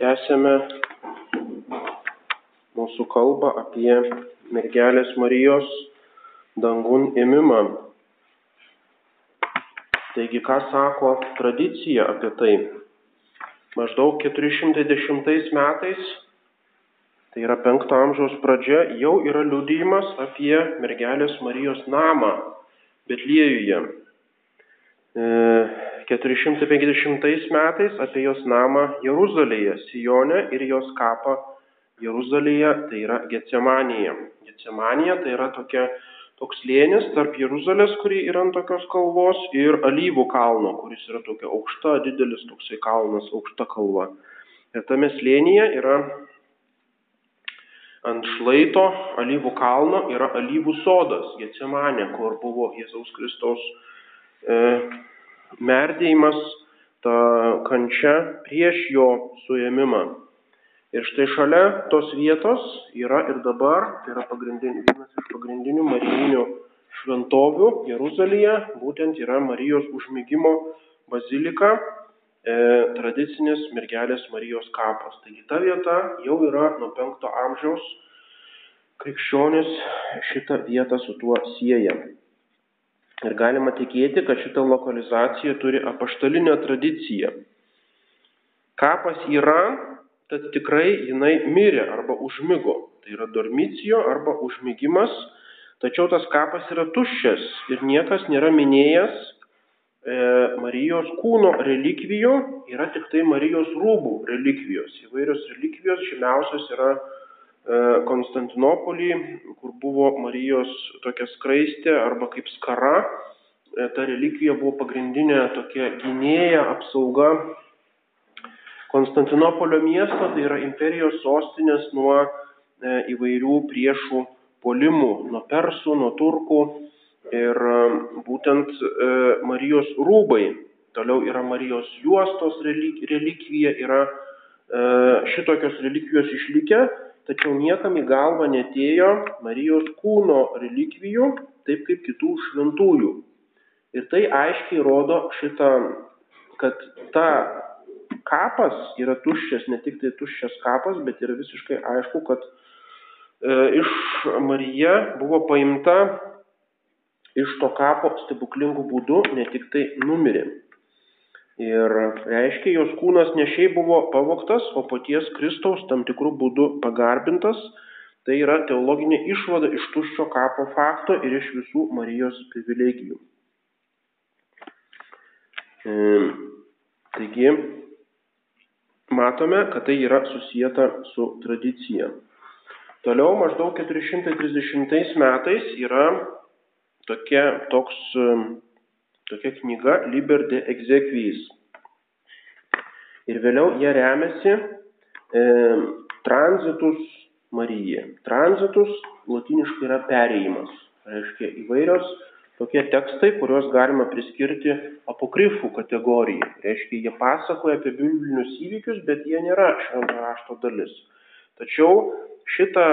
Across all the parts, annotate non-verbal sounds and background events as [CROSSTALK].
tęsėme mūsų kalbą apie mergelės Marijos dangun ėmimą. Taigi, ką sako tradicija apie tai? Maždaug 410 metais, tai yra 5 amžiaus pradžia, jau yra liudijimas apie mergelės Marijos namą Betliejuje. 450 e, metais apie jos namą Jeruzalėje, Sijone ir jos kapą Jeruzalėje, tai yra Getsemanija. Getsemanija tai yra tokia, toks lėnis tarp Jeruzalės, kuri yra ant tokios kalvos, ir Alyvų kalno, kuris yra tokia aukšta, didelis toksai kalnas, aukšta kalva. Ir tame slėnyje yra ant šlaito Alyvų kalno yra Alyvų sodas, Getsemanė, kur buvo Jėzaus Kristaus e, merdėjimas, ta kančia prieš jo suėmimą. Ir štai šalia tos vietos yra ir dabar, tai yra vienas iš pagrindinių marijinių šventovių Jeruzalėje, būtent yra Marijos užmygimo bazilika, e, tradicinis mergelės Marijos kapas. Taigi ta vieta jau yra nuo 5 amžiaus krikščionis šitą vietą su tuo sieja. Ir galima tikėti, kad šita lokalizacija turi apaštalinę tradiciją. Kapas yra tad tikrai jinai mirė arba užmygo. Tai yra dormicijo arba užmygimas, tačiau tas kapas yra tuščias ir niekas nėra minėjęs e, Marijos kūno relikvijų, yra tik tai Marijos rūbų relikvijos. Įvairios relikvijos žymiausios yra Konstantinopolį, kur buvo Marijos tokia skraistė arba kaip skara. E, ta relikvija buvo pagrindinė tokia gynėja, apsauga Konstantinopolio miesto, tai yra imperijos sostinės nuo e, įvairių priešų polimų, nuo persų, nuo turkų ir e, būtent e, Marijos rūbai. Toliau yra Marijos juostos relikvija, yra šitokios relikvijos išlikę, tačiau niekam į galvą netėjo Marijos kūno relikvijų, taip kaip kitų šventųjų. Ir tai aiškiai rodo šitą, kad ta kapas yra tuščias, ne tik tai tuščias kapas, bet yra visiškai aišku, kad e, iš Marija buvo paimta iš to kapo stebuklingų būdų, ne tik tai numirė. Ir reiškia, jos kūnas ne šiaip buvo pavoktas, o paties Kristaus tam tikrų būdų pagarbintas. Tai yra teologinė išvada iš tuščio kapo fakto ir iš visų Marijos privilegijų. E, taigi, matome, kad tai yra susijęta su tradicija. Toliau maždaug 430 metais yra tokia, toks, tokia knyga Liber de Exequies. Ir vėliau jie remiasi e, tranzitus Marija. Tranzitus latiniškai yra perėjimas. Reiškia įvairios tokie tekstai, kuriuos galima priskirti apokrifų kategorijai. Reiškia, jie pasakoja apie biblinius įvykius, bet jie nėra švento rašto dalis. Tačiau šitą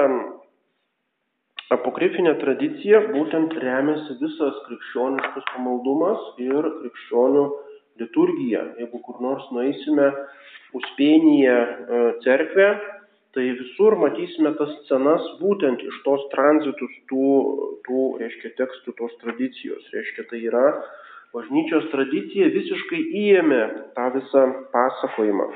apokrifinę tradiciją būtent remiasi visas krikščioniškas pamaldumas ir krikščionių liturgija. Jeigu kur nors nueisime Uspėnyje e, cerkvę, tai visur matysime tas scenas būtent iš tos tranzitus tų, tų reiškia, tekstų, tos tradicijos. Reiškia, tai yra bažnyčios tradicija visiškai įėmė tą visą pasakojimą.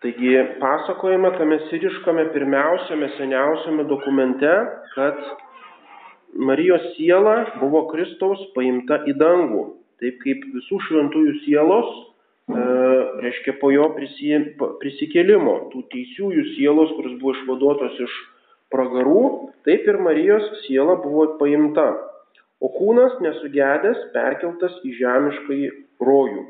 Taigi pasakojama tame siriškame pirmiausiame, seniausiame dokumente, kad Marijos siela buvo Kristaus paimta į dangų, taip kaip visų šventųjų sielos E, reiškia po jo prisikėlimo, tų teisiųjų sielos, kuris buvo išvaduotos iš pragarų, taip ir Marijos siela buvo paimta, o kūnas nesugedęs perkeltas į žemiškąjį rojų.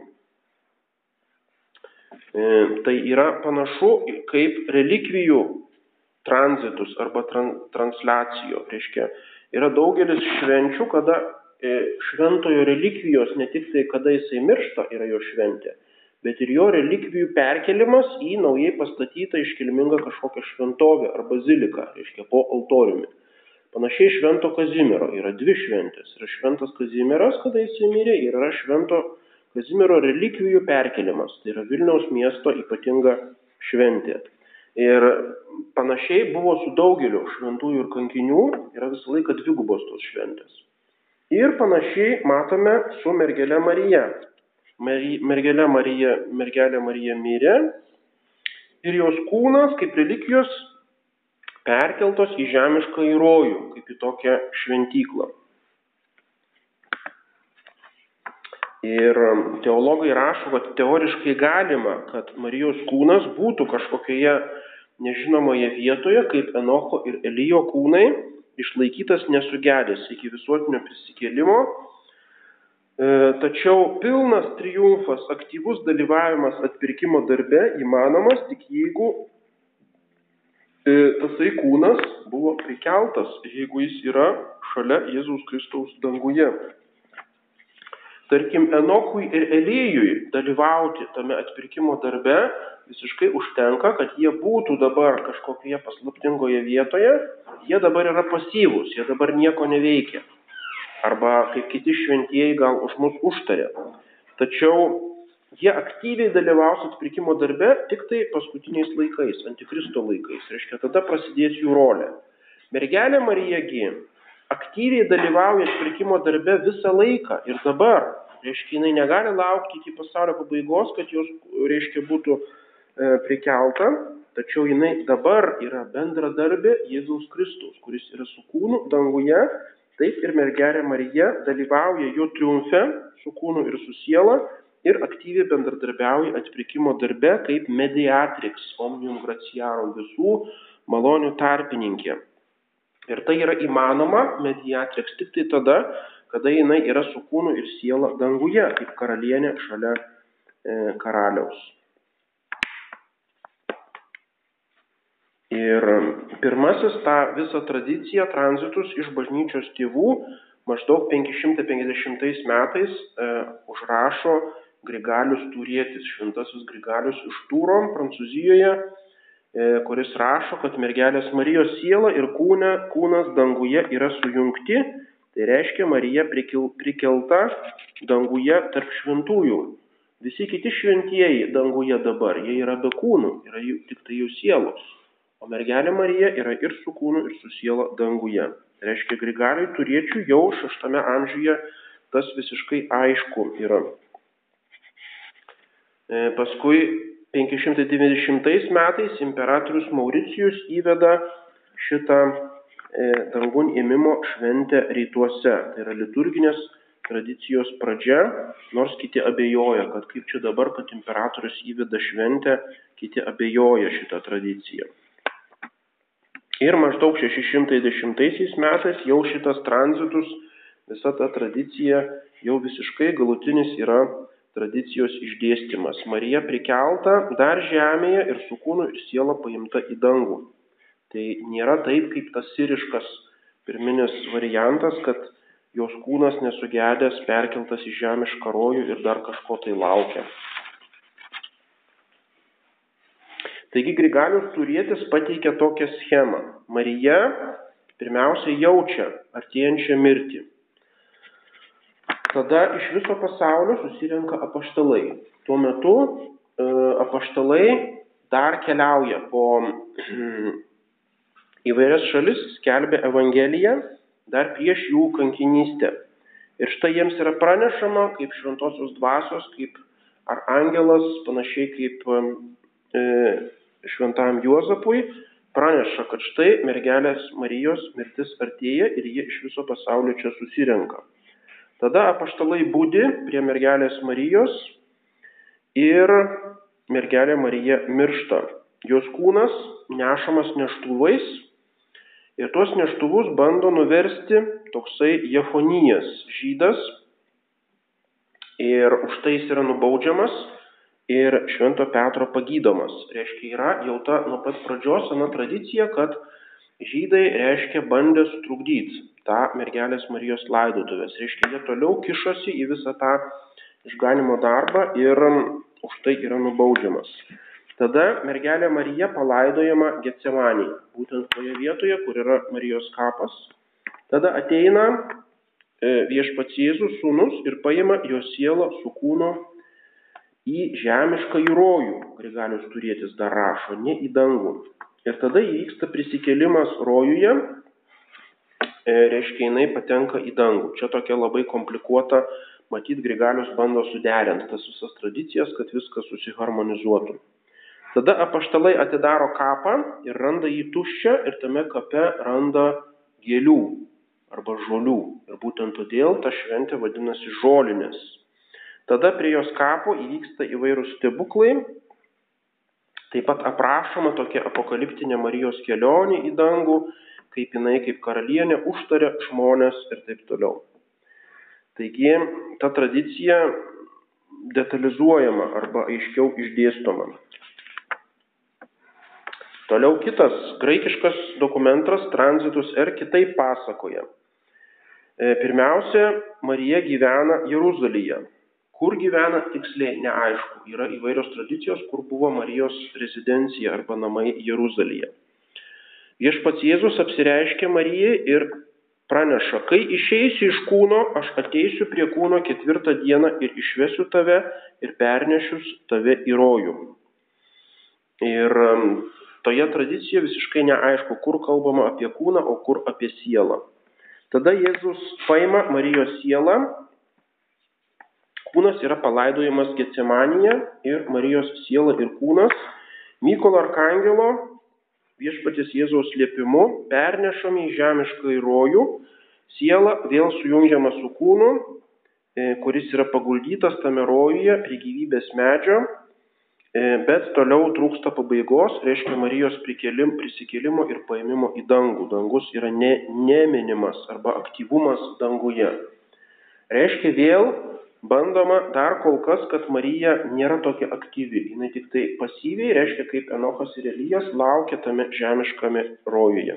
E, tai yra panašu kaip relikvijų tranzitus arba tran, transliacijo. Reiškia, yra daugelis švenčių, kada e, šventojo relikvijos, ne tik tai kada jisai miršta, yra jo šventė, bet ir jo relikvijų perkelimas į naujai pastatytą iškilmingą kažkokią šventovę ar baziliką, reiškia po altoriumi. Panašiai Švento Kazimiero yra dvi šventės. Yra Šventas Kazimieras, kada jis mirė, ir yra Švento Kazimiero relikvijų perkelimas. Tai yra Vilniaus miesto ypatinga šventė. Ir panašiai buvo su daugeliu šventųjų ir kankinių, yra visą laiką dvigubos tos šventės. Ir panašiai matome su mergelė Marija. Mergelė Marija, mergelė Marija mirė ir jos kūnas kaip relikijos perkeltos į žemišką įrojų, kaip į tokią šventyklą. Ir teologai rašo, kad teoriškai galima, kad Marijos kūnas būtų kažkokioje nežinomoje vietoje, kaip Enocho ir Elijo kūnai, išlaikytas nesugedęs iki visuotinio prisikėlimo. E, tačiau pilnas triumfas, aktyvus dalyvavimas atpirkimo darbe įmanomas tik jeigu e, tasai kūnas buvo prikeltas, jeigu jis yra šalia Jėzaus Kristaus danguje tarkim enokui ir elijui dalyvauti tame atpirkimo darbe visiškai užtenka kad jie būtų dabar kažkokioje paslaptingoje vietoje. Jie dabar yra pasyvūs jie dabar nieko neveikia. Arba kaip kiti šventieji gal už mus užtarė. Tačiau jie aktyviai dalyvaus atpirkimo darbe tik tai paskutiniais laikais antikristo laikais. Reiškia tada prasidės jų rolė. Mergelė marija gi aktyviai dalyvauja atpirkimo darbe visą laiką ir dabar. Reiškia, jinai negali laukti iki pasaulio pabaigos, kad jos, reiškia, būtų e, prikelta, tačiau jinai dabar yra bendradarbė Jėzaus Kristaus, kuris yra su kūnu danguje, taip ir mergelė Marija dalyvauja jo triumfe su kūnu ir su siela ir aktyviai bendradarbiauja atpirkimo darbe kaip mediatrix, omnium gratiarum visų malonių tarpininkė. Ir tai yra įmanoma mediatrix tik tai tada, kada jinai yra su kūnu ir siela danguje, kaip karalienė šalia e, karaliaus. Ir pirmasis tą visą tradiciją tranzitus iš bažnyčios tėvų maždaug 550 metais e, užrašo Grigalius Turėtis, šventasis Grigalius iš Tūro, Prancūzijoje, kuris rašo, kad mergelės Marijos siela ir kūne, kūnas danguje yra sujungti, tai reiškia Marija prikelta danguje tarp šventųjų. Visi kiti šventieji danguje dabar, jie yra be kūnų, yra jų, tik tai jų sielos. O mergelė Marija yra ir su kūnu, ir su siela danguje. Tai reiškia, Grigaliui turėčiau jau šeštame amžiuje tas visiškai aišku yra. E, paskui 590 metais imperatorius Mauricijus įveda šitą e, dangun ėmimo šventę rytuose. Tai yra liturginės tradicijos pradžia, nors kiti abejoja, kad kaip čia dabar, kad imperatorius įveda šventę, kiti abejoja šitą tradiciją. Ir maždaug 610 metais jau šitas tranzitus, visa ta tradicija jau visiškai galutinis yra tradicijos išdėstymas. Marija prikelta dar žemėje ir su kūnu ir siela paimta į dangų. Tai nėra taip, kaip tas siriškas pirminis variantas, kad jos kūnas nesugedęs perkeltas į žemišką rojų ir dar kažko tai laukia. Taigi Grigalius turėtis pateikia tokią schemą. Marija pirmiausia jaučia artėjančią mirtį tada iš viso pasaulio susirenka apaštalai. Tuo metu e, apaštalai dar keliauja po [CLEARS THROAT] įvairias šalis, skelbia Evangeliją dar prieš jų kankinystę. Ir štai jiems yra pranešama kaip šventosios dvasios, kaip ar angelas, panašiai kaip e, šventam Juozapui, praneša, kad štai mergelės Marijos mirtis artėja ir jie iš viso pasaulio čia susirenka. Tada apaštalai būdi prie mergelės Marijos ir mergelė Marija miršta. Jos kūnas nešamas neštuvais ir tuos neštuvus bando nuversti toksai Jefonijas žydas ir už tai jis yra nubaudžiamas ir Švento Petro pagydomas. Reiškia, yra jau ta nuo pat pradžios sena tradicija, kad žydai reiškia bandė sutrukdyti tą mergelės Marijos laidotuvės. Reiškia, jie toliau kišosi į visą tą išganimo darbą ir už tai yra nubaudžiamas. Tada mergelė Marija palaidojama Getsemanėje, būtent toje vietoje, kur yra Marijos kapas. Tada ateina viešpats Jėzus sūnus ir paima jo sielą su kūno į žemišką įrojų, Grigalius turėtis dar rašo, ne į dangų. Ir tada įvyksta prisikėlimas rojuje, e, reiškia jinai patenka į dangų. Čia tokia labai komplikuota, matyt, Grigalius bando suderinti tas visas tradicijas, kad viskas susiharmonizuotų. Tada apaštalai atidaro kapą ir randa jį tuščią ir tame kape randa gėlių arba žolių. Ir būtent todėl ta šventė vadinasi žolinės. Tada prie jos kapo įvyksta įvairūs stebuklai. Taip pat aprašoma tokia apokaliptinė Marijos kelionė į dangų, kaip jinai kaip karalienė užtarė žmonės ir taip toliau. Taigi ta tradicija detalizuojama arba aiškiau išdėstoma. Toliau kitas graikiškas dokumentas Transitus R kitaip pasakoja. E, pirmiausia, Marija gyvena Jeruzalėje. Kur gyvena tiksliai neaišku. Yra įvairios tradicijos, kur buvo Marijos rezidencija arba namai Jeruzalėje. Viešpats Jėzus apsireiškia Marijai ir praneša, kai išeisiu iš kūno, aš ateisiu prie kūno ketvirtą dieną ir išvesiu tave ir pernešiu tave į rojų. Ir toje tradicijoje visiškai neaišku, kur kalbama apie kūną, o kur apie sielą. Tada Jėzus paima Marijos sielą, kūnas yra palaidojamas Getsemanija ir Marijos siela ir kūnas Mykolo Arkangelo viešpatės Jėzaus liepimu pernešami į žemišką įrojų, siela vėl sujungiama su kūnu, e, kuris yra paguldytas tame rojuje prie gyvybės medžio E, bet toliau trūksta pabaigos, reiškia Marijos prisikėlimo ir paėmimo į dangų. Dangus yra ne, neminimas arba aktyvumas danguje. Reiškia vėl bandoma dar kol kas, kad Marija nėra tokia aktyvi. Jis tik tai pasyviai, reiškia kaip Enochas ir Elijas, laukia tame žemiškame rojuje.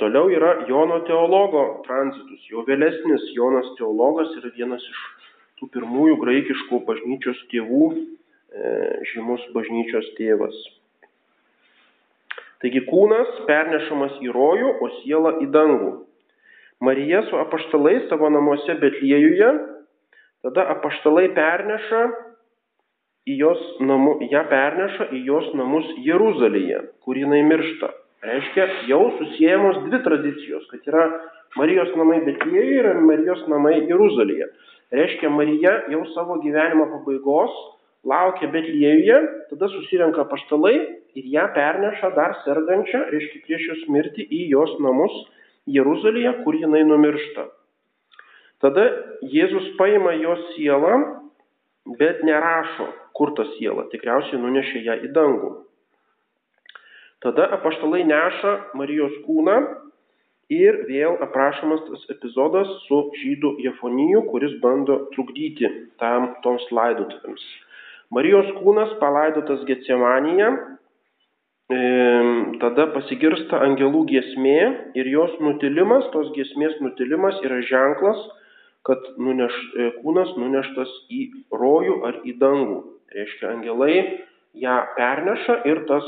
Toliau yra Jono teologo tranzitus. Jo vėlesnis Jonas teologas yra vienas iš tų pirmųjų graikiškų bažnyčios tėvų, e, žymus bažnyčios tėvas. Taigi kūnas pernešamas į rojų, o siela į dangų. Marija su apaštalais savo namuose Betliejuje, tada apaštalai perneša į jos namu, ją perneša į jos namus Jeruzalėje, kur jinai miršta. Reiškia, jau susijęjamos dvi tradicijos, kad yra Marijos namai Betliejuje ir Marijos namai Jeruzalėje. Reiškia, Marija jau savo gyvenimo pabaigos laukia Betliejuje, tada susirenka paštalai ir ją perneša dar sergančią, reiškia, prieš jos mirtį į jos namus Jeruzalėje, kur jinai numiršta. Tada Jėzus paima jos sielą, bet nerašo, kur ta siela, tikriausiai nunešė ją į dangų. Tada apaštalai neša Marijos kūną Ir vėl aprašomas tas epizodas su žydų Jefoniju, kuris bando trukdyti tam toms laidotuvėms. Marijos kūnas palaidotas Getsemanija, tada pasigirsta angelų giesmė ir jos nutilimas, tos giesmės nutilimas yra ženklas, kad nuneš, e, kūnas nuneštas į rojų ar į dangų. Reiškia, angelai ją perneša ir tas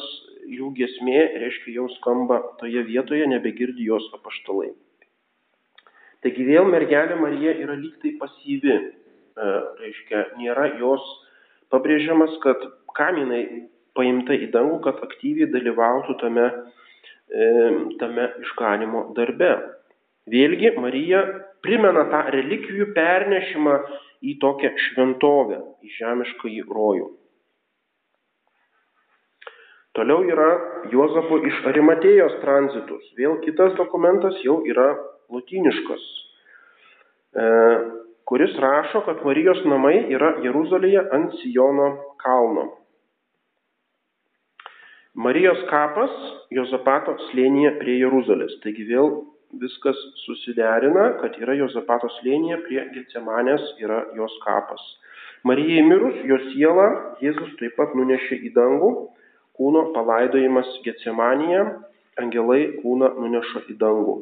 jų gesmė, reiškia, jau skamba toje vietoje, nebegirdi jos apaštalai. Taigi vėl mergelė Marija yra lyg tai pasyvi, e, reiškia, nėra jos pabrėžiamas, kad kam jinai paimta į dangų, kad aktyviai dalyvautų tame, e, tame išganimo darbe. Vėlgi Marija primena tą relikvijų pernešimą į tokią šventovę, į žemišką į rojų. Toliau yra Juozapo iš Arimatėjos tranzitus. Vėl kitas dokumentas jau yra lotyniškas, e, kuris rašo, kad Marijos namai yra Jeruzalėje ant Sijono kalno. Marijos kapas Jozapato slėnyje prie Jeruzalės. Taigi vėl viskas susiderina, kad yra Jozapato slėnyje prie Getsemanės yra jos kapas. Marijai mirus, jos sielą Jėzus taip pat nunešė į dangų kūno palaidojimas Getsemanėje, angelai kūną nuneša į dangų.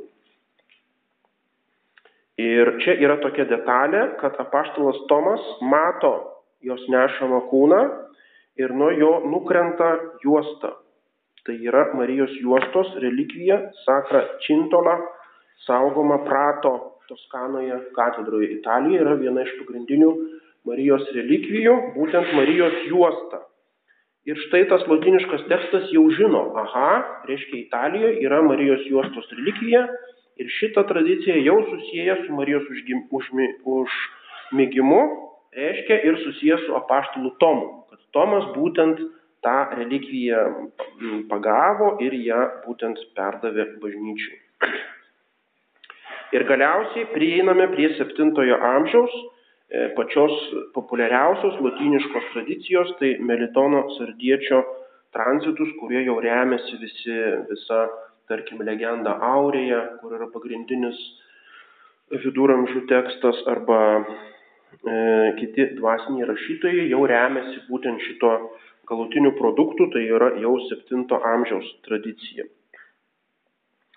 Ir čia yra tokia detalė, kad apaštalas Tomas mato jos nešamą kūną ir nuo jo nukrenta juosta. Tai yra Marijos juostos relikvija Sakra Čintola saugoma Prato Toskanoje katedroje Italijoje yra viena iš pagrindinių Marijos relikvijų, būtent Marijos juosta. Ir štai tas latiniškas tekstas jau žino, aha, reiškia Italijoje yra Marijos juostos relikvija ir šitą tradiciją jau susiję su Marijos užgim, užmi, užmygimu, reiškia ir susiję su apaštalu Tomu, Tomas būtent tą relikviją pagavo ir ją būtent perdavė bažnyčiai. Ir galiausiai prieiname prie 7 amžiaus e, pačios populiariausios latiniškos tradicijos, tai Melitono sardiečio tranzitus, kurie jau remiasi visi, visa, tarkim, legenda Aurėje, kur yra pagrindinis viduramžių tekstas, arba kiti dvasiniai rašytojai jau remiasi būtent šito galutinių produktų, tai yra jau 7 amžiaus tradicija.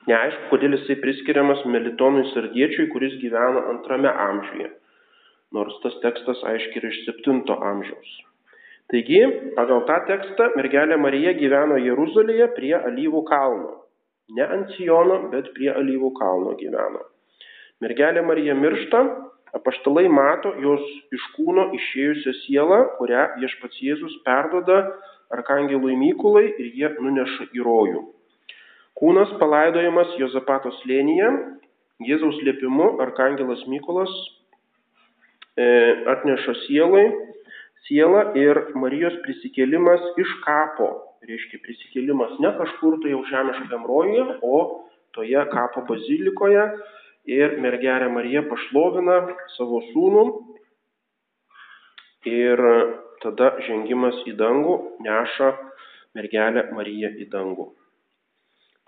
Neaišku, kodėl jisai priskiriamas Melitonui Sardiečiui, kuris gyveno antrame amžiuje, nors tas tekstas aiškiai yra iš 7 amžiaus. Taigi, pagal tą tekstą mergelė Marija gyveno Jeruzalėje prie Alyvų kalno. Ne ant Sijono, bet prie Alyvų kalno gyveno. Mergelė Marija miršta, apaštalai mato jos iš kūno išėjusią sielą, kurią viešpats Jėzus perdoda arkangelui Mykulai ir jie nuneša į rojų. Kūnas palaidojamas Jozapato slėnyje, Jėzaus liepimu arkangelas Mykolas e, atneša sielai, sielą ir Marijos prisikėlimas iš kapo, reiškia prisikėlimas ne kažkur tai jau žemiškam rojuje, o toje kapo bazilikoje ir mergelė Marija pašlovina savo sūnų ir tada žengimas į dangų neša mergelę Mariją į dangų.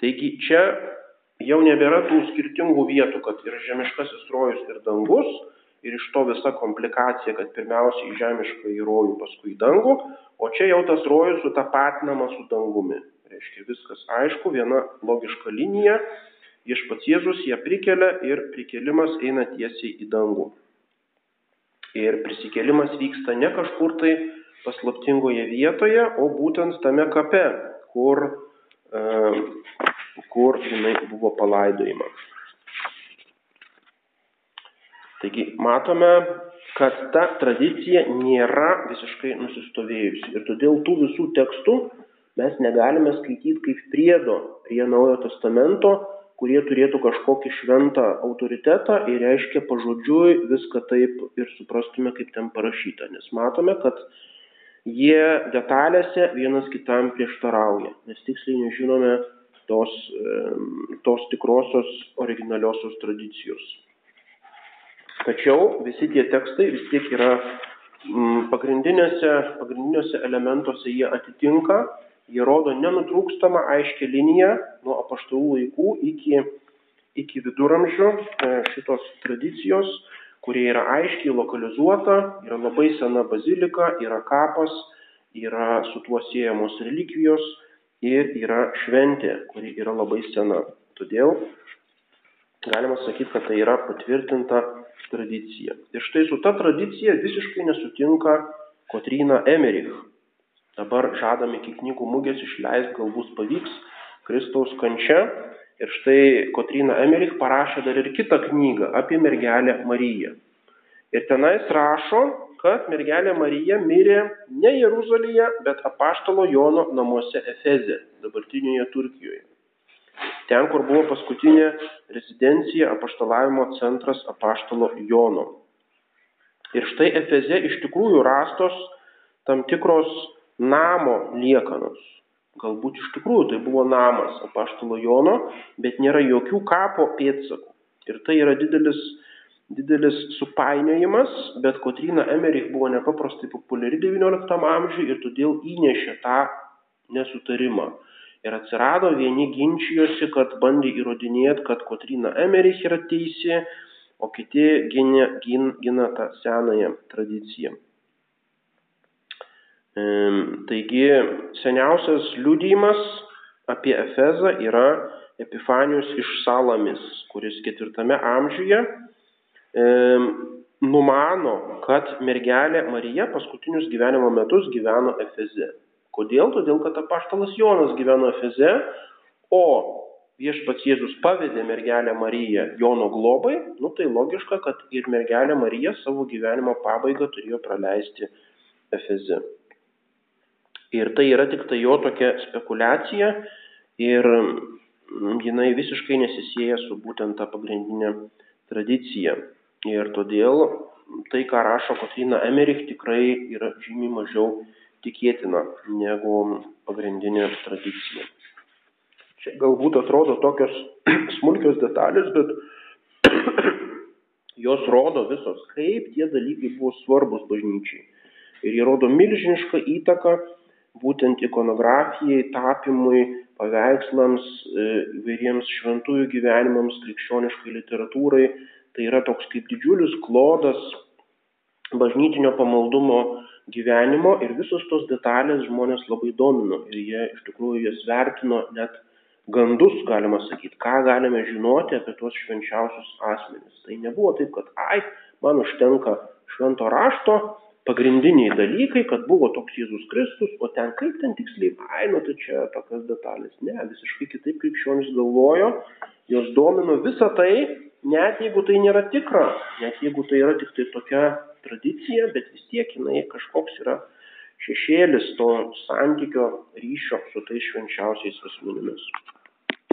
Taigi čia jau nebėra tų skirtingų vietų, kad ir žemiškasis rojus ir dangus, ir iš to visa komplikacija, kad pirmiausia į žemišką į rojų, paskui į dangų, o čia jau tas rojus sutapatinama su dangumi. Reiškia viskas aišku, viena logiška linija Viešpats Jėzus ją prikelia ir prikelimas eina tiesiai į dangų. Ir prisikelimas vyksta ne kažkur tai paslaptingoje vietoje, o būtent tame kape, kur, e, kur jinai buvo palaidojama. Taigi matome, kad ta tradicija nėra visiškai nusistovėjusi. Ir todėl tų visų tekstų mes negalime skaityti kaip priedo prie Naujojo Testamento, kurie turėtų kažkokį šventą autoritetą ir reiškia pažodžiui viską taip ir suprastume, kaip ten parašyta. Nes matome, kad jie detalėse vienas kitam prieštarauja, nes tiksliai nežinome tos, tos tikrosios originaliosios tradicijos. Tačiau visi tie tekstai vis tiek yra pagrindinėse, pagrindinėse elementuose jie atitinka Jie rodo nenutrūkstamą aiškę liniją nuo apaštalų laikų iki, iki viduramžių e, šitos tradicijos, kurie yra aiškiai lokalizuota, yra labai sena bazilika, yra kapas, yra su tuo siejamos relikvijos ir yra šventė, kuri yra labai sena. Todėl galima sakyti, kad tai yra patvirtinta tradicija. Ir štai su ta tradicija visiškai nesutinka Kotryna Emerich, Dabar žadam iki knygų mugės išleisti, galbūt pavyks, Kristaus kančia. Ir štai Kotrina Emerich parašė dar ir kitą knygą apie mergelę Mariją. Ir tenais rašo, kad mergelė Marija mirė ne Jeruzalėje, bet apaštalo Jono namuose Efeze, dabartinėje Turkijoje. Ten, kur buvo paskutinė rezidencija, apaštalavimo centras apaštalo Jono. Ir štai Efeze iš tikrųjų rastos tam tikros namo liekanos. Galbūt iš tikrųjų tai buvo namas apaštalo Jono, bet nėra jokių kapo pėdsakų. Ir tai yra didelis, didelis supainiojimas, bet Kotrina Emerich buvo nepaprastai populiari XIX amžiuje ir todėl įnešė tą nesutarimą. Ir atsirado vieni ginčijosi, kad bandė įrodinėti, kad Kotrina Emerich yra teisė, o kiti gina, gina, gina tą senąją tradiciją. Taigi seniausias liudijimas apie Efezą yra Epifanijus iš Salamis, kuris ketvirtame amžiuje numano, kad mergelė Marija paskutinius gyvenimo metus gyveno Efeze. Kodėl? Todėl, kad apaštalas Jonas gyveno Efeze, o viešpats Jėzus pavedė mergelę Mariją Jono globai, nu tai logiška, kad ir mergelė Marija savo gyvenimo pabaigą turėjo praleisti Efeze. Ir tai yra tik tai jo tokia spekulacija ir jinai visiškai nesisėja su būtent ta pagrindinė tradicija. Ir todėl tai, ką rašo Kotrina Emerich, tikrai yra žymiai mažiau tikėtina negu pagrindinė tradicija. Čia galbūt atrodo tokios [CLEARS THROAT] smulkios detalės, bet [CLEARS THROAT] jos rodo visos, kaip tie dalykai buvo svarbus bažnyčiai. Ir jie rodo milžinišką įtaką būtent ikonografijai, tapimui, paveikslams, e, įvairiems šventųjų gyvenimams, krikščioniškai literatūrai. Tai yra toks kaip didžiulis klodas bažnytinio pamaldumo gyvenimo ir visos tos detalės žmonės labai domino ir jie iš tikrųjų jas vertino net gandus, galima sakyti, ką galime žinoti apie tuos švenčiausius asmenis. Tai nebuvo taip, kad, ai, man užtenka švento rašto, pagrindiniai dalykai, kad buvo toks Jėzus Kristus, o ten kaip ten tiksliai, ai, nu tai čia tokias detalės. Ne, visiškai kitaip krikščionis galvojo, jos domino visą tai, net jeigu tai nėra tikra, net jeigu tai yra tik tai tokia tradicija, bet vis tiek jinai kažkoks yra šešėlis to santykio ryšio su tais švenčiausiais asmenimis.